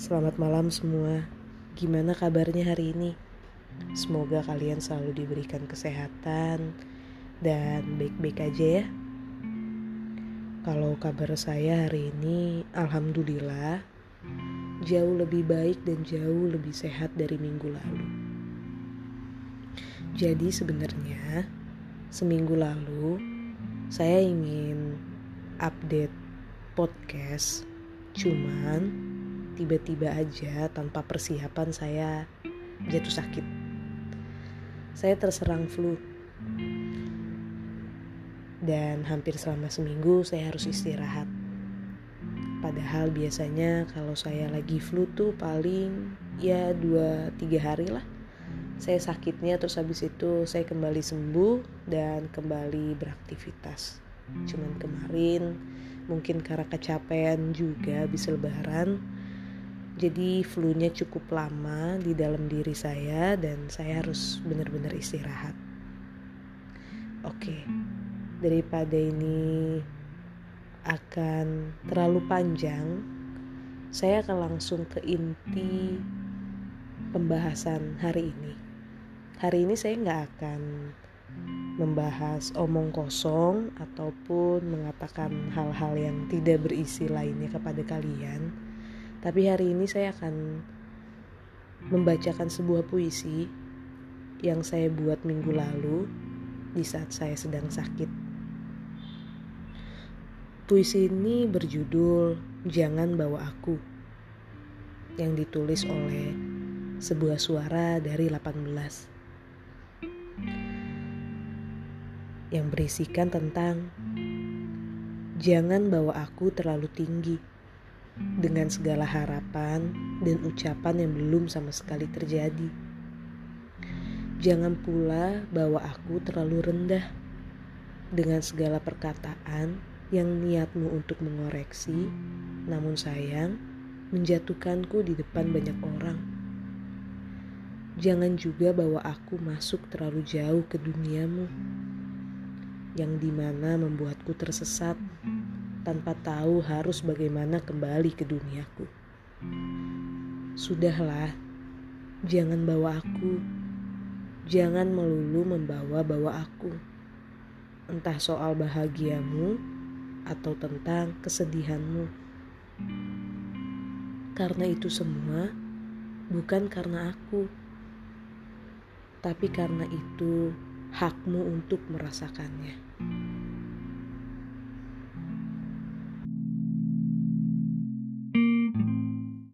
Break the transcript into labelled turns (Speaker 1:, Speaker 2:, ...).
Speaker 1: Selamat malam semua. Gimana kabarnya hari ini? Semoga kalian selalu diberikan kesehatan dan baik-baik aja ya. Kalau kabar saya hari ini, alhamdulillah jauh lebih baik dan jauh lebih sehat dari minggu lalu. Jadi sebenarnya seminggu lalu saya ingin update podcast Cuman tiba-tiba aja tanpa persiapan saya jatuh sakit. Saya terserang flu. Dan hampir selama seminggu saya harus istirahat. Padahal biasanya kalau saya lagi flu tuh paling ya 2-3 hari lah. Saya sakitnya terus habis itu saya kembali sembuh dan kembali beraktivitas. Cuman kemarin mungkin karena kecapean juga habis lebaran jadi flu-nya cukup lama di dalam diri saya dan saya harus benar-benar istirahat oke daripada ini akan terlalu panjang saya akan langsung ke inti pembahasan hari ini hari ini saya nggak akan membahas omong kosong ataupun mengatakan hal-hal yang tidak berisi lainnya kepada kalian. Tapi hari ini saya akan membacakan sebuah puisi yang saya buat minggu lalu di saat saya sedang sakit. Puisi ini berjudul Jangan Bawa Aku yang ditulis oleh sebuah suara dari 18 yang berisikan tentang jangan bawa aku terlalu tinggi dengan segala harapan dan ucapan yang belum sama sekali terjadi. Jangan pula bawa aku terlalu rendah dengan segala perkataan yang niatmu untuk mengoreksi, namun sayang menjatuhkanku di depan banyak orang. Jangan juga bawa aku masuk terlalu jauh ke duniamu yang di mana membuatku tersesat tanpa tahu harus bagaimana kembali ke duniaku. Sudahlah, jangan bawa aku, jangan melulu membawa-bawa aku, entah soal bahagiamu atau tentang kesedihanmu. Karena itu semua bukan karena aku, tapi karena itu hakmu untuk merasakannya.